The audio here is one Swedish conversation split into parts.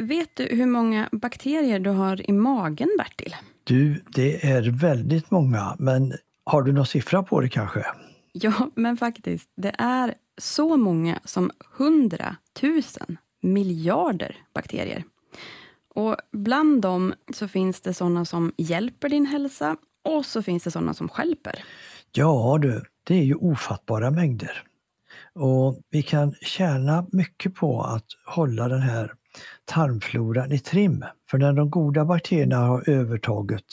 vet du hur många bakterier du har i magen, Bertil? Du, det är väldigt många, men har du någon siffra på det kanske? Ja, men faktiskt. Det är så många som 100 000 miljarder bakterier. Och bland dem så finns det sådana som hjälper din hälsa och så finns det sådana som skälper. Ja du, det är ju ofattbara mängder. Och vi kan tjäna mycket på att hålla den här tarmfloran i trim. För när de goda bakterierna har övertaget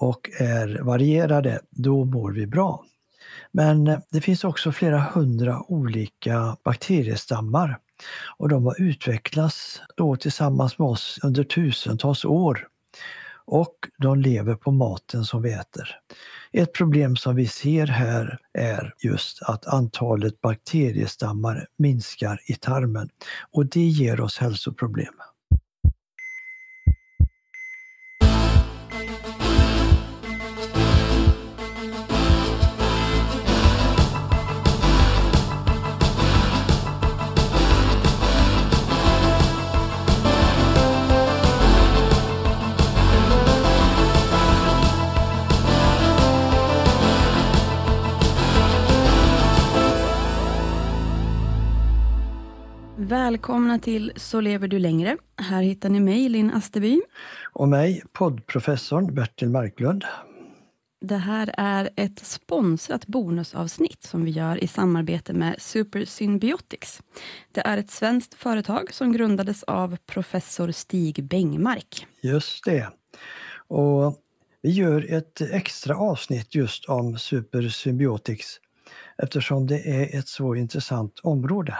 och är varierade, då mår vi bra. Men det finns också flera hundra olika bakteriestammar och de har utvecklats då tillsammans med oss under tusentals år. Och de lever på maten som vi äter. Ett problem som vi ser här är just att antalet bakteriestammar minskar i tarmen och det ger oss hälsoproblem. Till Så lever du längre. Här hittar ni mig, Linn Asterby. Och mig, poddprofessorn Bertil Marklund. Det här är ett sponsrat bonusavsnitt som vi gör i samarbete med Super Symbiotics. Det är ett svenskt företag som grundades av professor Stig Bengmark. Just det. Och vi gör ett extra avsnitt just om Super Symbiotics eftersom det är ett så intressant område.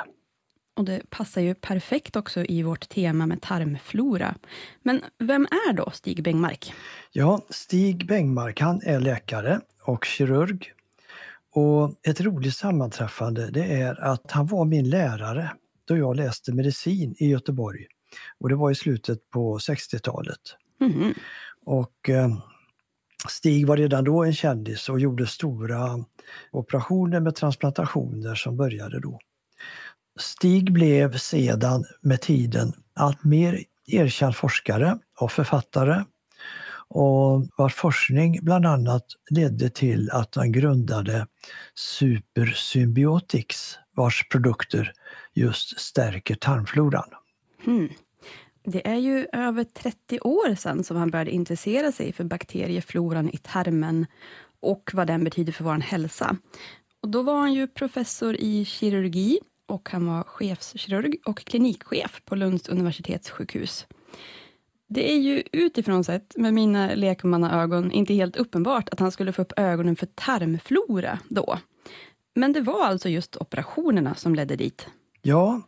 Och det passar ju perfekt också i vårt tema med tarmflora. Men vem är då Stig Bengmark? Ja, Stig Bengmark han är läkare och kirurg. Och ett roligt sammanträffande det är att han var min lärare då jag läste medicin i Göteborg. Och det var i slutet på 60-talet. Mm. Och eh, Stig var redan då en kändis och gjorde stora operationer med transplantationer som började då. Stig blev sedan med tiden allt mer erkänd forskare och författare och vars forskning bland annat ledde till att han grundade Supersymbiotics vars produkter just stärker tarmfloran. Hmm. Det är ju över 30 år sedan som han började intressera sig för bakteriefloran i tarmen och vad den betyder för vår hälsa. Och då var han ju professor i kirurgi och han var chefskirurg och klinikchef på Lunds universitetssjukhus. Det är ju utifrån sett, med mina lekmannaögon, inte helt uppenbart att han skulle få upp ögonen för tarmflora då. Men det var alltså just operationerna som ledde dit. Ja,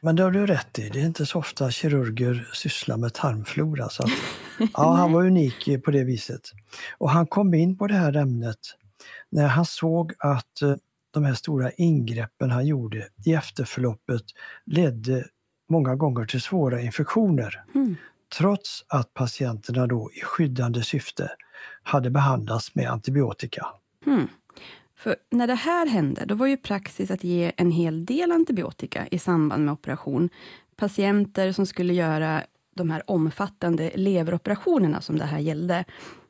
men det har du rätt i. Det är inte så ofta kirurger sysslar med tarmflora. Så att, ja, han var unik på det viset. Och han kom in på det här ämnet när han såg att eh, de här stora ingreppen han gjorde i efterförloppet ledde många gånger till svåra infektioner. Mm. Trots att patienterna då i skyddande syfte hade behandlats med antibiotika. Mm. För när det här hände, då var ju praxis att ge en hel del antibiotika i samband med operation. Patienter som skulle göra de här omfattande leveroperationerna som det här gällde,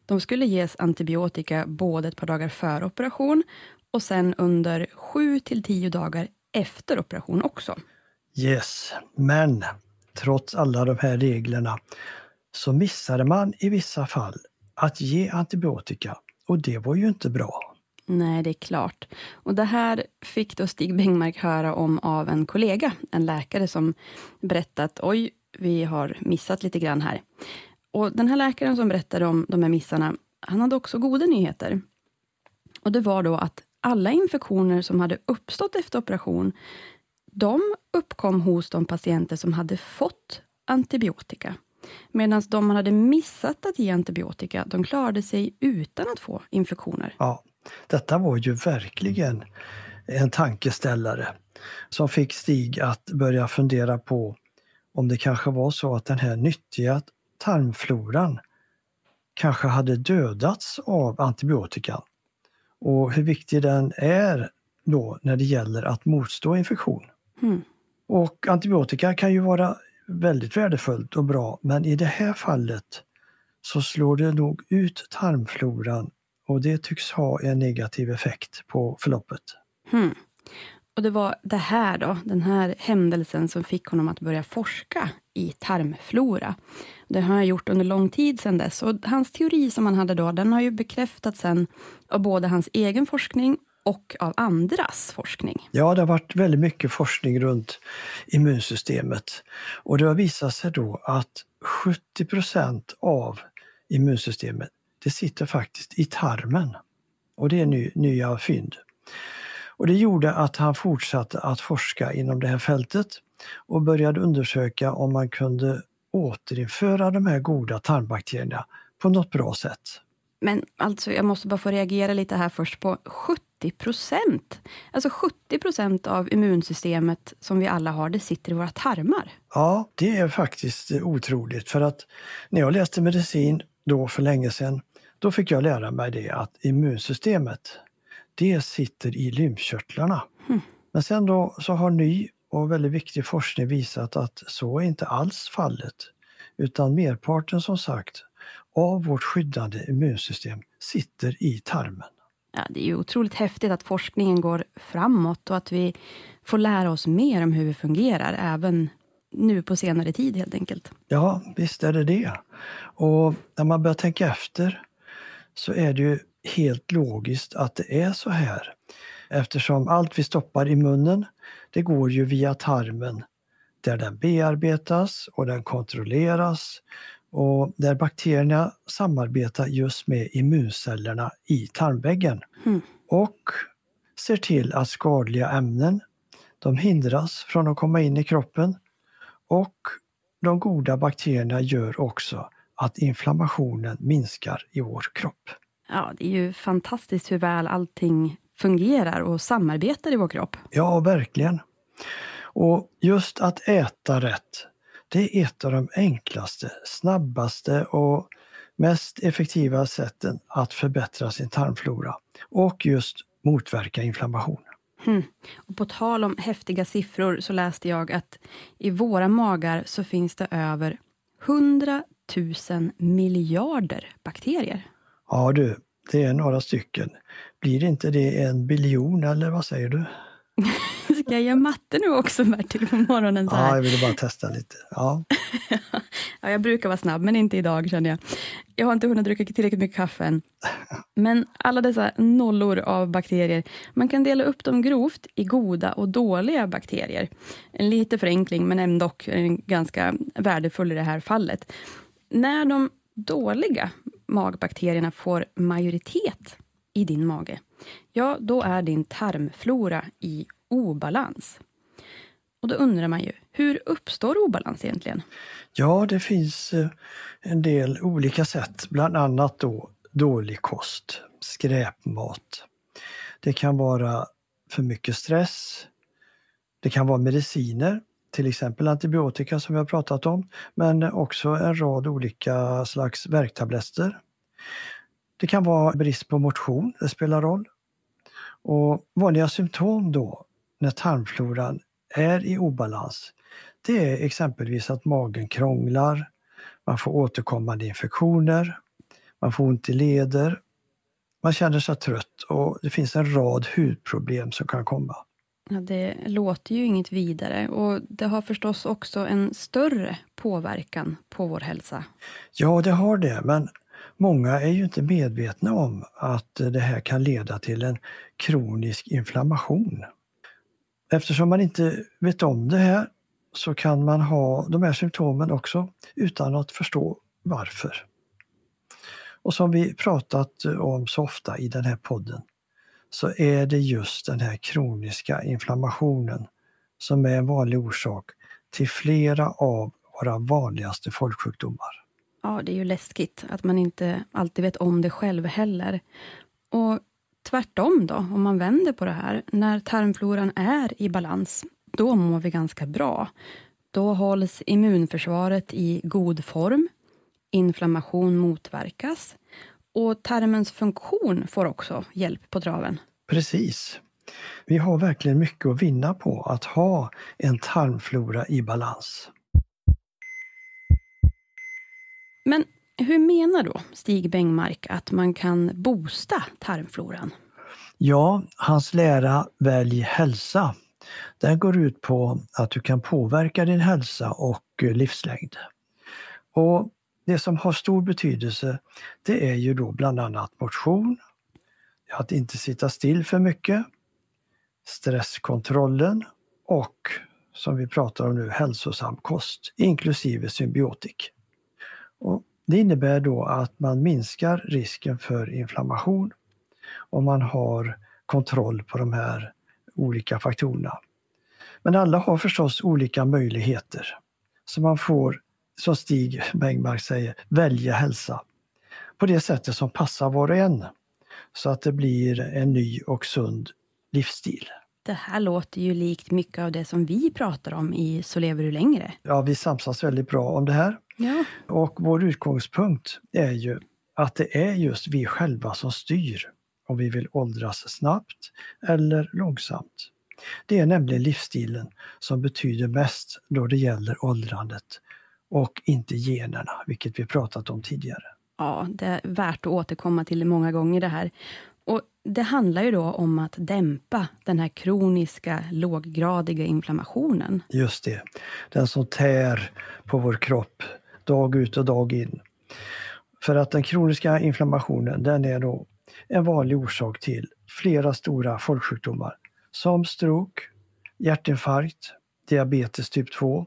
de skulle ges antibiotika både ett par dagar före operation och sen under 7 till 10 dagar efter operation också. Yes, men trots alla de här reglerna så missade man i vissa fall att ge antibiotika och det var ju inte bra. Nej, det är klart. Och det här fick då Stig Bengmark höra om av en kollega, en läkare som berättat, oj, vi har missat lite grann här. Och den här läkaren som berättade om de här missarna, han hade också goda nyheter. Och det var då att alla infektioner som hade uppstått efter operation, de uppkom hos de patienter som hade fått antibiotika. Medan de man hade missat att ge antibiotika, de klarade sig utan att få infektioner. Ja, detta var ju verkligen en tankeställare som fick Stig att börja fundera på om det kanske var så att den här nyttiga tarmfloran kanske hade dödats av antibiotikan och hur viktig den är då när det gäller att motstå infektion. Mm. Och antibiotika kan ju vara väldigt värdefullt och bra men i det här fallet så slår det nog ut tarmfloran och det tycks ha en negativ effekt på förloppet. Hmm. Och det var det här då, den här händelsen som fick honom att börja forska i tarmflora. Det har han gjort under lång tid sedan dess och hans teori som han hade då, den har ju bekräftats sen av både hans egen forskning och av andras forskning. Ja, det har varit väldigt mycket forskning runt immunsystemet och det har visat sig då att 70 procent av immunsystemet, det sitter faktiskt i tarmen. Och det är ny, nya fynd. Och det gjorde att han fortsatte att forska inom det här fältet och började undersöka om man kunde återinföra de här goda tarmbakterierna på något bra sätt. Men alltså, jag måste bara få reagera lite här först på 70 procent. Alltså 70 procent av immunsystemet som vi alla har, det sitter i våra tarmar. Ja, det är faktiskt otroligt för att när jag läste medicin då för länge sedan, då fick jag lära mig det att immunsystemet, det sitter i lymfkörtlarna. Mm. Men sen då så har ny och väldigt viktig forskning visat att så är inte alls fallet. Utan merparten som sagt av vårt skyddande immunsystem sitter i tarmen. Ja, det är ju otroligt häftigt att forskningen går framåt och att vi får lära oss mer om hur vi fungerar, även nu på senare tid helt enkelt. Ja, visst är det det. Och när man börjar tänka efter så är det ju helt logiskt att det är så här. Eftersom allt vi stoppar i munnen, det går ju via tarmen där den bearbetas och den kontrolleras och där bakterierna samarbetar just med immuncellerna i tarmväggen. Mm. Och ser till att skadliga ämnen de hindras från att komma in i kroppen och de goda bakterierna gör också att inflammationen minskar i vår kropp. Ja, det är ju fantastiskt hur väl allting fungerar och samarbetar i vår kropp. Ja, verkligen. Och just att äta rätt, det är ett av de enklaste, snabbaste och mest effektiva sätten att förbättra sin tarmflora och just motverka inflammation. Hmm. Och på tal om häftiga siffror så läste jag att i våra magar så finns det över 100 000 miljarder bakterier. Ja du, det är några stycken. Blir inte det en biljon eller vad säger du? Ska jag göra matte nu också Bertil på morgonen? Så här? Ja, jag ville bara testa lite. Ja. ja, jag brukar vara snabb, men inte idag känner jag. Jag har inte hunnit dricka tillräckligt mycket kaffe än. Men alla dessa nollor av bakterier, man kan dela upp dem grovt i goda och dåliga bakterier. En liten förenkling, men ändå ganska värdefull i det här fallet. När de dåliga magbakterierna får majoritet i din mage, ja, då är din tarmflora i obalans. Och då undrar man ju, hur uppstår obalans egentligen? Ja, det finns eh, en del olika sätt, bland annat då dålig kost, skräpmat. Det kan vara för mycket stress. Det kan vara mediciner, till exempel antibiotika som vi har pratat om, men också en rad olika slags värktabletter. Det kan vara brist på motion, det spelar roll. Och vanliga symptom då när tarmfloran är i obalans, det är exempelvis att magen krånglar, man får återkommande infektioner, man får ont i leder, man känner sig trött och det finns en rad hudproblem som kan komma. Ja, det låter ju inget vidare och det har förstås också en större påverkan på vår hälsa. Ja, det har det, men många är ju inte medvetna om att det här kan leda till en kronisk inflammation. Eftersom man inte vet om det här så kan man ha de här symptomen också utan att förstå varför. Och som vi pratat om så ofta i den här podden så är det just den här kroniska inflammationen som är en vanlig orsak till flera av våra vanligaste folksjukdomar. Ja, det är ju läskigt att man inte alltid vet om det själv heller. Och tvärtom då, om man vänder på det här, när tarmfloran är i balans, då mår vi ganska bra. Då hålls immunförsvaret i god form, inflammation motverkas och tarmens funktion får också hjälp på traven. Precis. Vi har verkligen mycket att vinna på att ha en tarmflora i balans. Men hur menar då Stig Bengmark att man kan boosta tarmfloran? Ja, hans lära Välj hälsa, den går ut på att du kan påverka din hälsa och eh, livslängd. Och Det som har stor betydelse det är ju då bland annat motion, att inte sitta still för mycket, stresskontrollen och som vi pratar om nu, hälsosam kost, inklusive symbiotik. Och det innebär då att man minskar risken för inflammation om man har kontroll på de här olika faktorerna. Men alla har förstås olika möjligheter. Så man får, som Stig Bengmark säger, välja hälsa på det sättet som passar var och en. Så att det blir en ny och sund livsstil. Det här låter ju likt mycket av det som vi pratar om i Så lever du längre. Ja, vi samsas väldigt bra om det här. Ja. Och vår utgångspunkt är ju att det är just vi själva som styr om vi vill åldras snabbt eller långsamt. Det är nämligen livsstilen som betyder mest då det gäller åldrandet och inte generna, vilket vi pratat om tidigare. Ja, det är värt att återkomma till många gånger det här. Och Det handlar ju då om att dämpa den här kroniska låggradiga inflammationen. Just det, den som tär på vår kropp dag ut och dag in. För att den kroniska inflammationen den är då en vanlig orsak till flera stora folksjukdomar som stroke, hjärtinfarkt, diabetes typ 2,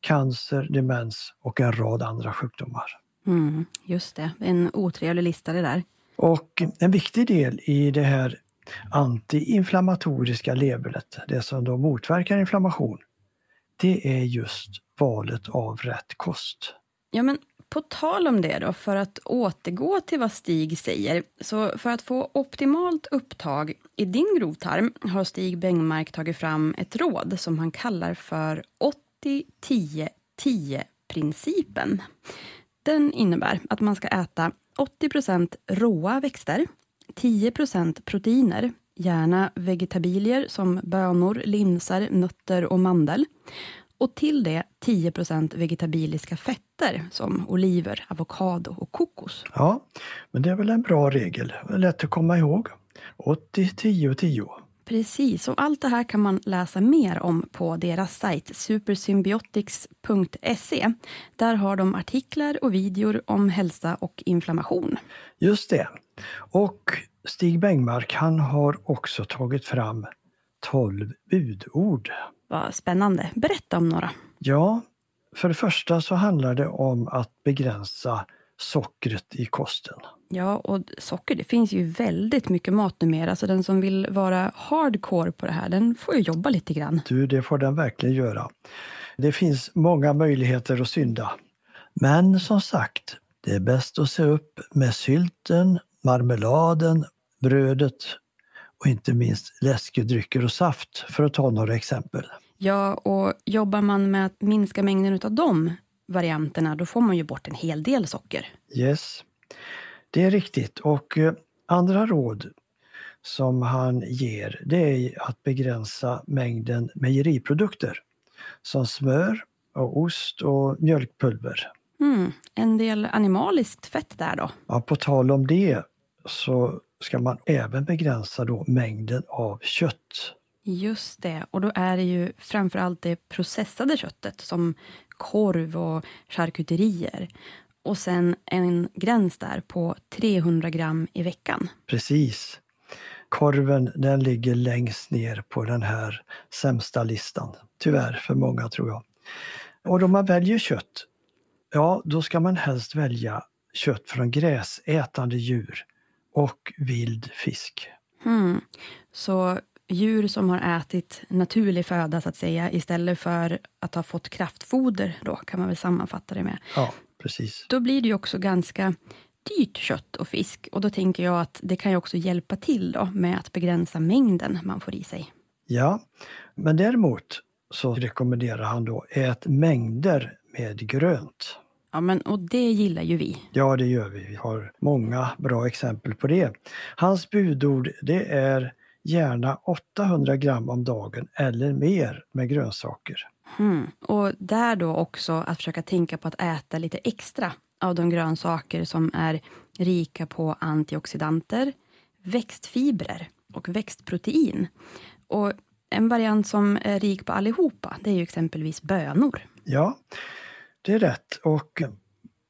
cancer, demens och en rad andra sjukdomar. Mm, just det, en otrevlig lista det där. Och en viktig del i det här antiinflammatoriska levernet, det som då motverkar inflammation, det är just valet av rätt kost. Ja, men på tal om det då, för att återgå till vad Stig säger, så för att få optimalt upptag i din grovtarm har Stig Bengmark tagit fram ett råd som han kallar för 80-10-10-principen. Den innebär att man ska äta 80% råa växter, 10% proteiner, gärna vegetabilier som bönor, linser, nötter och mandel. Och till det 10% vegetabiliska fetter som oliver, avokado och kokos. Ja, men det är väl en bra regel. Lätt att komma ihåg. 80, 10, 10. Precis, och allt det här kan man läsa mer om på deras sajt supersymbiotics.se. Där har de artiklar och videor om hälsa och inflammation. Just det. Och Stig Bengmark han har också tagit fram 12 budord. Vad spännande. Berätta om några. Ja, för det första så handlar det om att begränsa sockret i kosten. Ja, och socker, det finns ju väldigt mycket mat numera, så den som vill vara hardcore på det här, den får ju jobba lite grann. Du, det får den verkligen göra. Det finns många möjligheter att synda. Men som sagt, det är bäst att se upp med sylten, marmeladen, brödet och inte minst läskedrycker och saft, för att ta några exempel. Ja, och jobbar man med att minska mängden av de varianterna, då får man ju bort en hel del socker. Yes, det är riktigt. Och eh, andra råd som han ger, det är att begränsa mängden mejeriprodukter som smör och ost och mjölkpulver. Mm, en del animaliskt fett där då? Ja, på tal om det så ska man även begränsa då mängden av kött. Just det, och då är det ju framförallt det processade köttet som korv och charkuterier. Och sen en gräns där på 300 gram i veckan. Precis. Korven den ligger längst ner på den här sämsta listan. Tyvärr för många tror jag. Och då man väljer kött, ja då ska man helst välja kött från gräsätande djur och vild fisk. Mm. Så djur som har ätit naturlig föda så att säga istället för att ha fått kraftfoder då kan man väl sammanfatta det med. Ja, precis. Då blir det ju också ganska dyrt kött och fisk och då tänker jag att det kan ju också hjälpa till då med att begränsa mängden man får i sig. Ja, men däremot så rekommenderar han då ät mängder med grönt. Ja, men och det gillar ju vi. Ja, det gör vi. Vi har många bra exempel på det. Hans budord det är gärna 800 gram om dagen eller mer med grönsaker. Mm. Och där då också att försöka tänka på att äta lite extra av de grönsaker som är rika på antioxidanter, växtfibrer och växtprotein. Och en variant som är rik på allihopa, det är ju exempelvis bönor. Ja, det är rätt. Och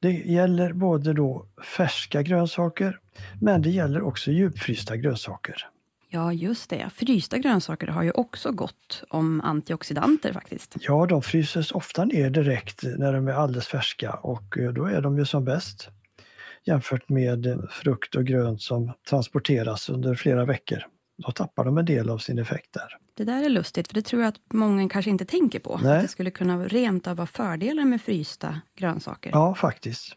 det gäller både då färska grönsaker, men det gäller också djupfrysta grönsaker. Ja, just det. Frysta grönsaker har ju också gott om antioxidanter faktiskt. Ja, de fryses ofta ner direkt när de är alldeles färska och eh, då är de ju som bäst jämfört med frukt och grönt som transporteras under flera veckor. Då tappar de en del av sin effekt där. Det där är lustigt, för det tror jag att många kanske inte tänker på. Nej. Att det skulle kunna rent av vara fördelar med frysta grönsaker. Ja, faktiskt.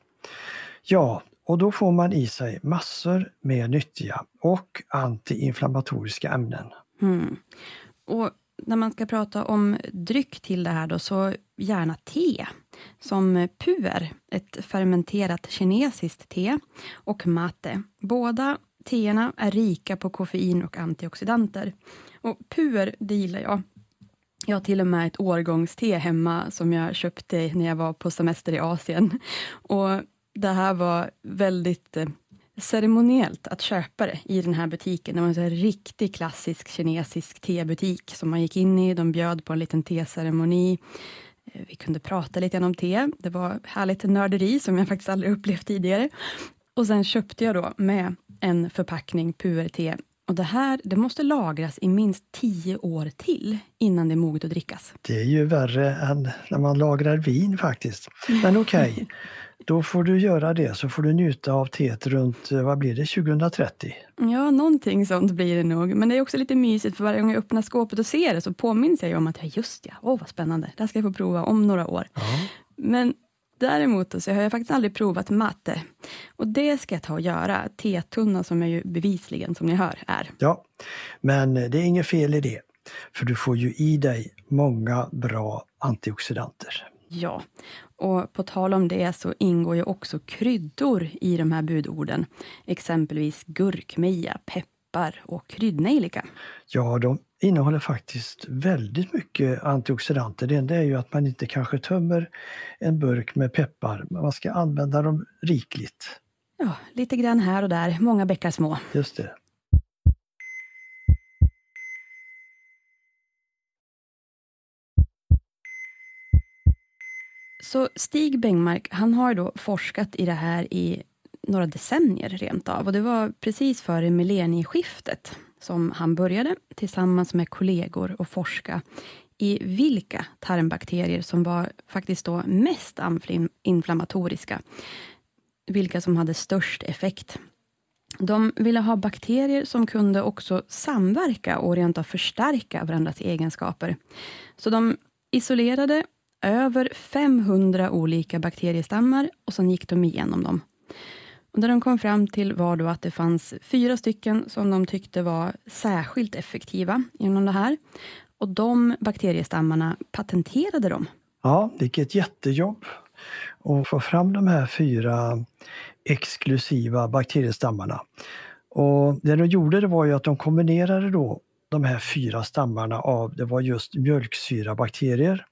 Ja, och då får man i sig massor med nyttiga och antiinflammatoriska ämnen. Mm. Och när man ska prata om dryck till det här då, så gärna te. Som puer, ett fermenterat kinesiskt te, och mate. Båda teerna är rika på koffein och antioxidanter. Och puer, det gillar jag. Jag har till och med ett årgångste hemma som jag köpte när jag var på semester i Asien. Och det här var väldigt eh, ceremoniellt att köpa det i den här butiken. Det var en riktig klassisk kinesisk tebutik som man gick in i. De bjöd på en liten teceremoni. Eh, vi kunde prata lite om te. Det var härligt nörderi som jag faktiskt aldrig upplevt tidigare. Och sen köpte jag då med en förpackning puer-te. Och det här det måste lagras i minst tio år till innan det är moget att drickas. Det är ju värre än när man lagrar vin faktiskt. Men okej, okay. Då får du göra det, så får du njuta av teet runt, vad blir det, 2030? Ja, någonting sånt blir det nog. Men det är också lite mysigt, för varje gång jag öppnar skåpet och ser det, så påminns jag om att, ja just ja, åh vad spännande, det här ska jag få prova om några år. Ja. Men däremot så har jag faktiskt aldrig provat matte. Och det ska jag ta och göra. Tetunna som jag ju bevisligen, som ni hör, är. Ja, men det är inget fel i det. För du får ju i dig många bra antioxidanter. Ja, och på tal om det så ingår ju också kryddor i de här budorden. Exempelvis gurkmeja, peppar och kryddnejlika. Ja, de innehåller faktiskt väldigt mycket antioxidanter. Det enda är ju att man inte kanske tömmer en burk med peppar, men man ska använda dem rikligt. Ja, lite grann här och där, många bäckar små. Just det. Så Stig Bengmark, han har då forskat i det här i några decennier rent av. Och det var precis före millennieskiftet som han började tillsammans med kollegor och forska i vilka tarmbakterier som var faktiskt då mest inflammatoriska. Vilka som hade störst effekt. De ville ha bakterier som kunde också samverka och rent av förstärka varandras egenskaper. Så de isolerade över 500 olika bakteriestammar och sen gick de igenom dem. Och det de kom fram till var då att det fanns fyra stycken som de tyckte var särskilt effektiva inom det här. Och de bakteriestammarna patenterade de. Ja, vilket jättejobb att få fram de här fyra exklusiva bakteriestammarna. Och det de gjorde det var ju att de kombinerade då de här fyra stammarna av, det var just mjölksyrabakterier,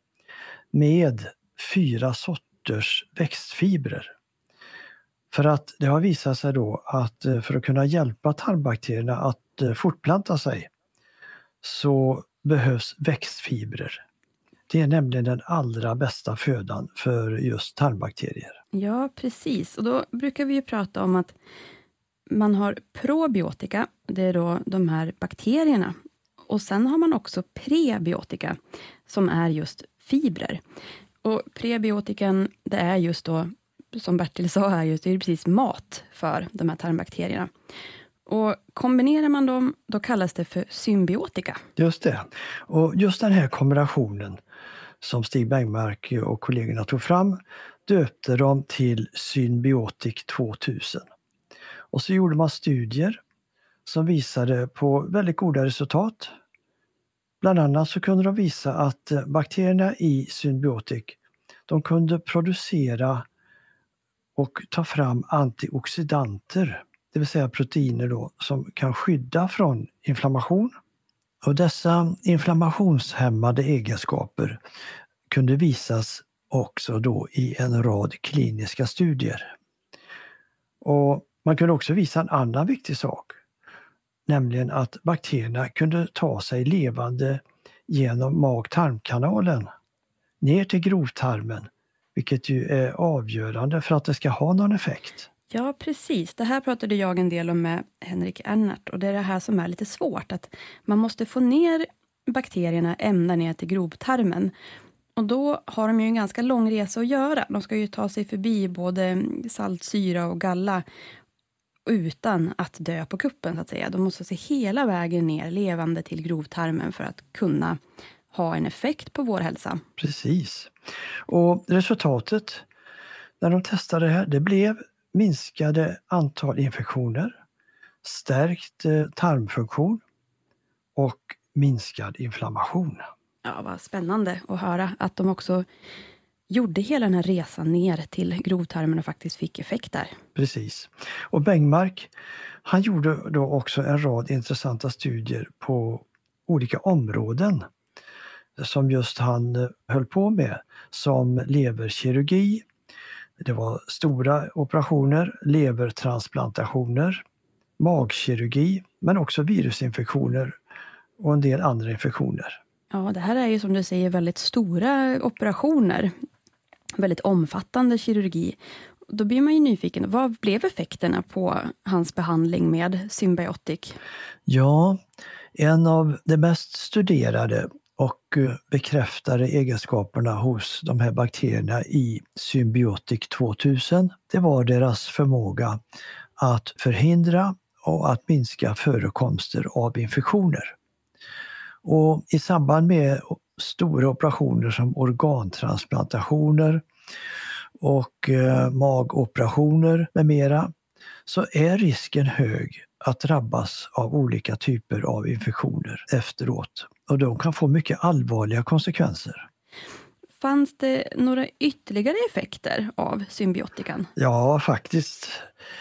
med fyra sorters växtfibrer. För att det har visat sig då att eh, för att kunna hjälpa tarmbakterierna att eh, fortplanta sig så behövs växtfibrer. Det är nämligen den allra bästa födan för just tarmbakterier. Ja, precis. Och då brukar vi ju prata om att man har probiotika, det är då de här bakterierna. Och sen har man också prebiotika, som är just fibrer. Och prebiotikan, det är just då, som Bertil sa här, just, det är precis mat för de här tarmbakterierna. Och kombinerar man dem, då kallas det för symbiotika. Just det. Och just den här kombinationen som Stig Bergmark och kollegorna tog fram döpte de till Symbiotic 2000. Och så gjorde man studier som visade på väldigt goda resultat Bland annat så kunde de visa att bakterierna i Symbiotic de kunde producera och ta fram antioxidanter, det vill säga proteiner då, som kan skydda från inflammation. Och dessa inflammationshämmade egenskaper kunde visas också då i en rad kliniska studier. Och man kunde också visa en annan viktig sak, nämligen att bakterierna kunde ta sig levande genom mag-tarmkanalen ner till grovtarmen, vilket ju är avgörande för att det ska ha någon effekt. Ja, precis. Det här pratade jag en del om med Henrik Ernert och det är det här som är lite svårt, att man måste få ner bakterierna ända ner till grovtarmen. Och då har de ju en ganska lång resa att göra. De ska ju ta sig förbi både saltsyra och galla utan att dö på kuppen, så att säga. De måste se hela vägen ner levande till grovtarmen för att kunna ha en effekt på vår hälsa. Precis. Och resultatet när de testade det här, det blev minskade antal infektioner, stärkt eh, tarmfunktion och minskad inflammation. Ja, vad spännande att höra att de också gjorde hela den här resan ner till grovtarmen och faktiskt fick effekt där. Precis. Och Bengmark, han gjorde då också en rad intressanta studier på olika områden som just han eh, höll på med, som leverkirurgi, det var stora operationer, levertransplantationer, magkirurgi, men också virusinfektioner och en del andra infektioner. Ja, det här är ju som du säger väldigt stora operationer. Väldigt omfattande kirurgi. Då blir man ju nyfiken, vad blev effekterna på hans behandling med Symbiotic? Ja, en av de mest studerade och eh, bekräftade egenskaperna hos de här bakterierna i Symbiotic 2000, det var deras förmåga att förhindra och att minska förekomster av infektioner. Och I samband med stora operationer som organtransplantationer och eh, magoperationer med mera så är risken hög att drabbas av olika typer av infektioner efteråt. Och de kan få mycket allvarliga konsekvenser. Fanns det några ytterligare effekter av symbiotikan? Ja, faktiskt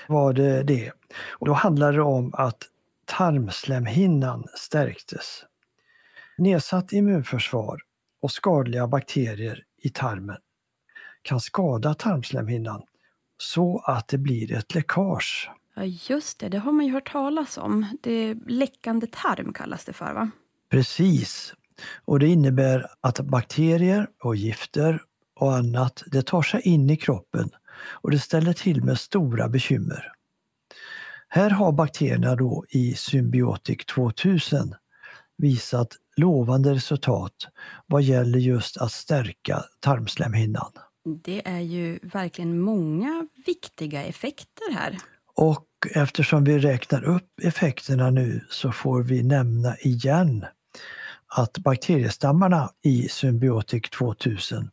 var det det. Och då handlade det om att tarmslemhinnan stärktes. Nedsatt immunförsvar och skadliga bakterier i tarmen kan skada tarmslemhinnan så att det blir ett läckage. Ja, just det. Det har man ju hört talas om. Det läckande tarm kallas det för, va? Precis. Och det innebär att bakterier och gifter och annat, det tar sig in i kroppen och det ställer till med stora bekymmer. Här har bakterierna då i Symbiotic 2000 visat lovande resultat vad gäller just att stärka tarmslemhinnan. Det är ju verkligen många viktiga effekter här. Och eftersom vi räknar upp effekterna nu så får vi nämna igen att bakteriestammarna i Symbiotic 2000,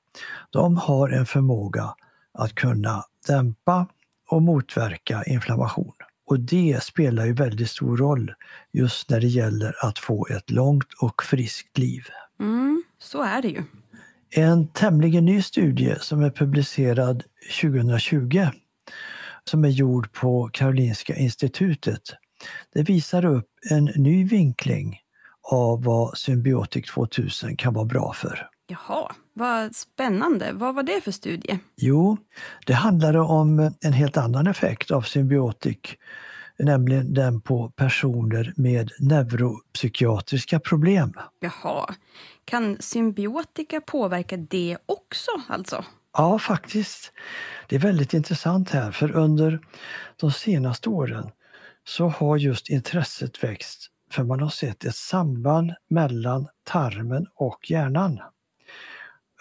de har en förmåga att kunna dämpa och motverka inflammation. Och det spelar ju väldigt stor roll just när det gäller att få ett långt och friskt liv. Mm, så är det ju. En tämligen ny studie som är publicerad 2020 som är gjord på Karolinska institutet. Det visar upp en ny vinkling av vad Symbiotic 2000 kan vara bra för. Jaha, vad spännande. Vad var det för studie? Jo, det handlade om en helt annan effekt av Symbiotic, nämligen den på personer med neuropsykiatriska problem. Jaha, kan symbiotika påverka det också alltså? Ja, faktiskt. Det är väldigt intressant här, för under de senaste åren så har just intresset växt för man har sett ett samband mellan tarmen och hjärnan.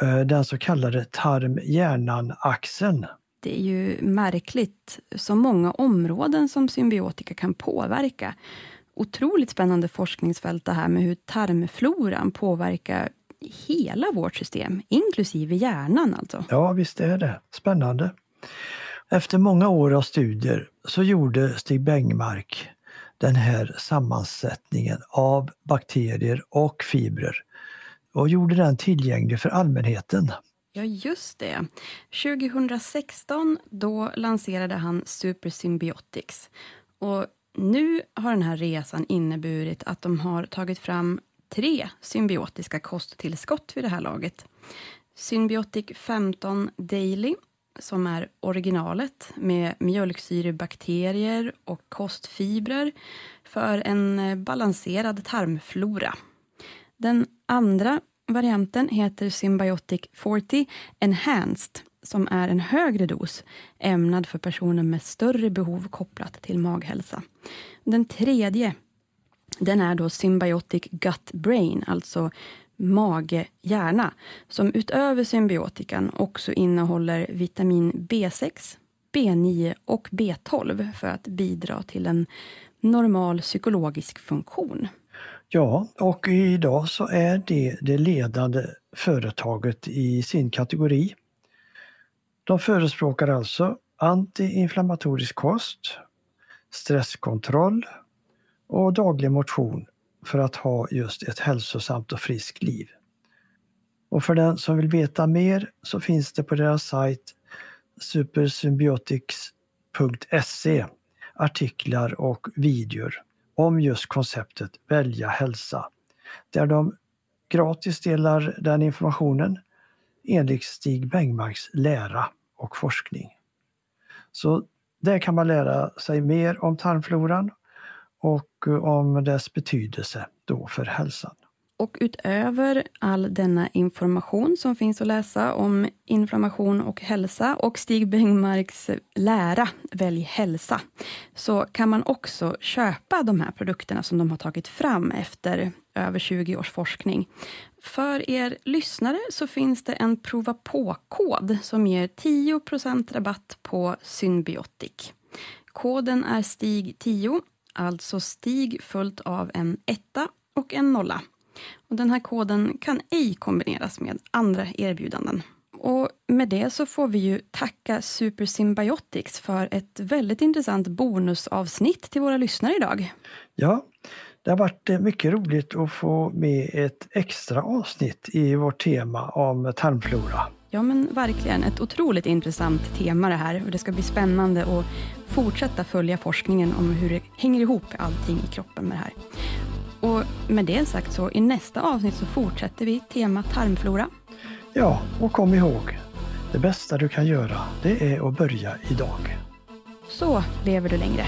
Eh, den så kallade tarm-hjärnan-axeln. Det är ju märkligt så många områden som symbiotika kan påverka. Otroligt spännande forskningsfält det här med hur tarmfloran påverkar hela vårt system, inklusive hjärnan alltså. Ja, visst är det. Spännande. Efter många år av studier så gjorde Stig Bengmark den här sammansättningen av bakterier och fibrer och gjorde den tillgänglig för allmänheten. Ja, just det. 2016 då lanserade han Super Symbiotics. Och nu har den här resan inneburit att de har tagit fram tre symbiotiska kosttillskott vid det här laget. Symbiotic 15 Daily som är originalet med mjölksyrebakterier och kostfibrer för en eh, balanserad tarmflora. Den andra varianten heter Symbiotic 40 Enhanced som är en högre dos ämnad för personer med större behov kopplat till maghälsa. Den tredje den är då Symbiotic Gut Brain, alltså mage-hjärna, som utöver symbiotikan också innehåller vitamin B6, B9 och B12 för att bidra till en normal psykologisk funktion. Ja, och idag så är det det ledande företaget i sin kategori. De förespråkar alltså antiinflammatorisk kost, stresskontroll och daglig motion för att ha just ett hälsosamt och friskt liv. Och för den som vill veta mer så finns det på deras sajt supersymbiotics.se artiklar och videor om just konceptet välja hälsa. Där de gratis delar den informationen enligt Stig Bengmarks lära och forskning. Så där kan man lära sig mer om tarmfloran och eh, om dess betydelse då för hälsan. Och utöver all denna information som finns att läsa om inflammation och hälsa och Stig Bengmarks lära Välj hälsa, så kan man också köpa de här produkterna som de har tagit fram efter över 20 års forskning. För er lyssnare så finns det en prova på-kod som ger 10% rabatt på Symbiotic. Koden är STIG10 alltså stig följt av en etta och en nolla. Och den här koden kan ej kombineras med andra erbjudanden. Och med det så får vi ju tacka Supersymbiotics för ett väldigt intressant bonusavsnitt till våra lyssnare idag. Ja, det har varit eh, mycket roligt att få med ett extra avsnitt i vårt tema om tarmflora. Ja men verkligen, ett otroligt intressant tema det här och det ska bli spännande att fortsätta följa forskningen om hur det hänger ihop allting i kroppen med det här. Och med det sagt så i nästa avsnitt så fortsätter vi tema tarmflora. Ja, och kom ihåg, det bästa du kan göra det är att börja idag. Så lever du längre.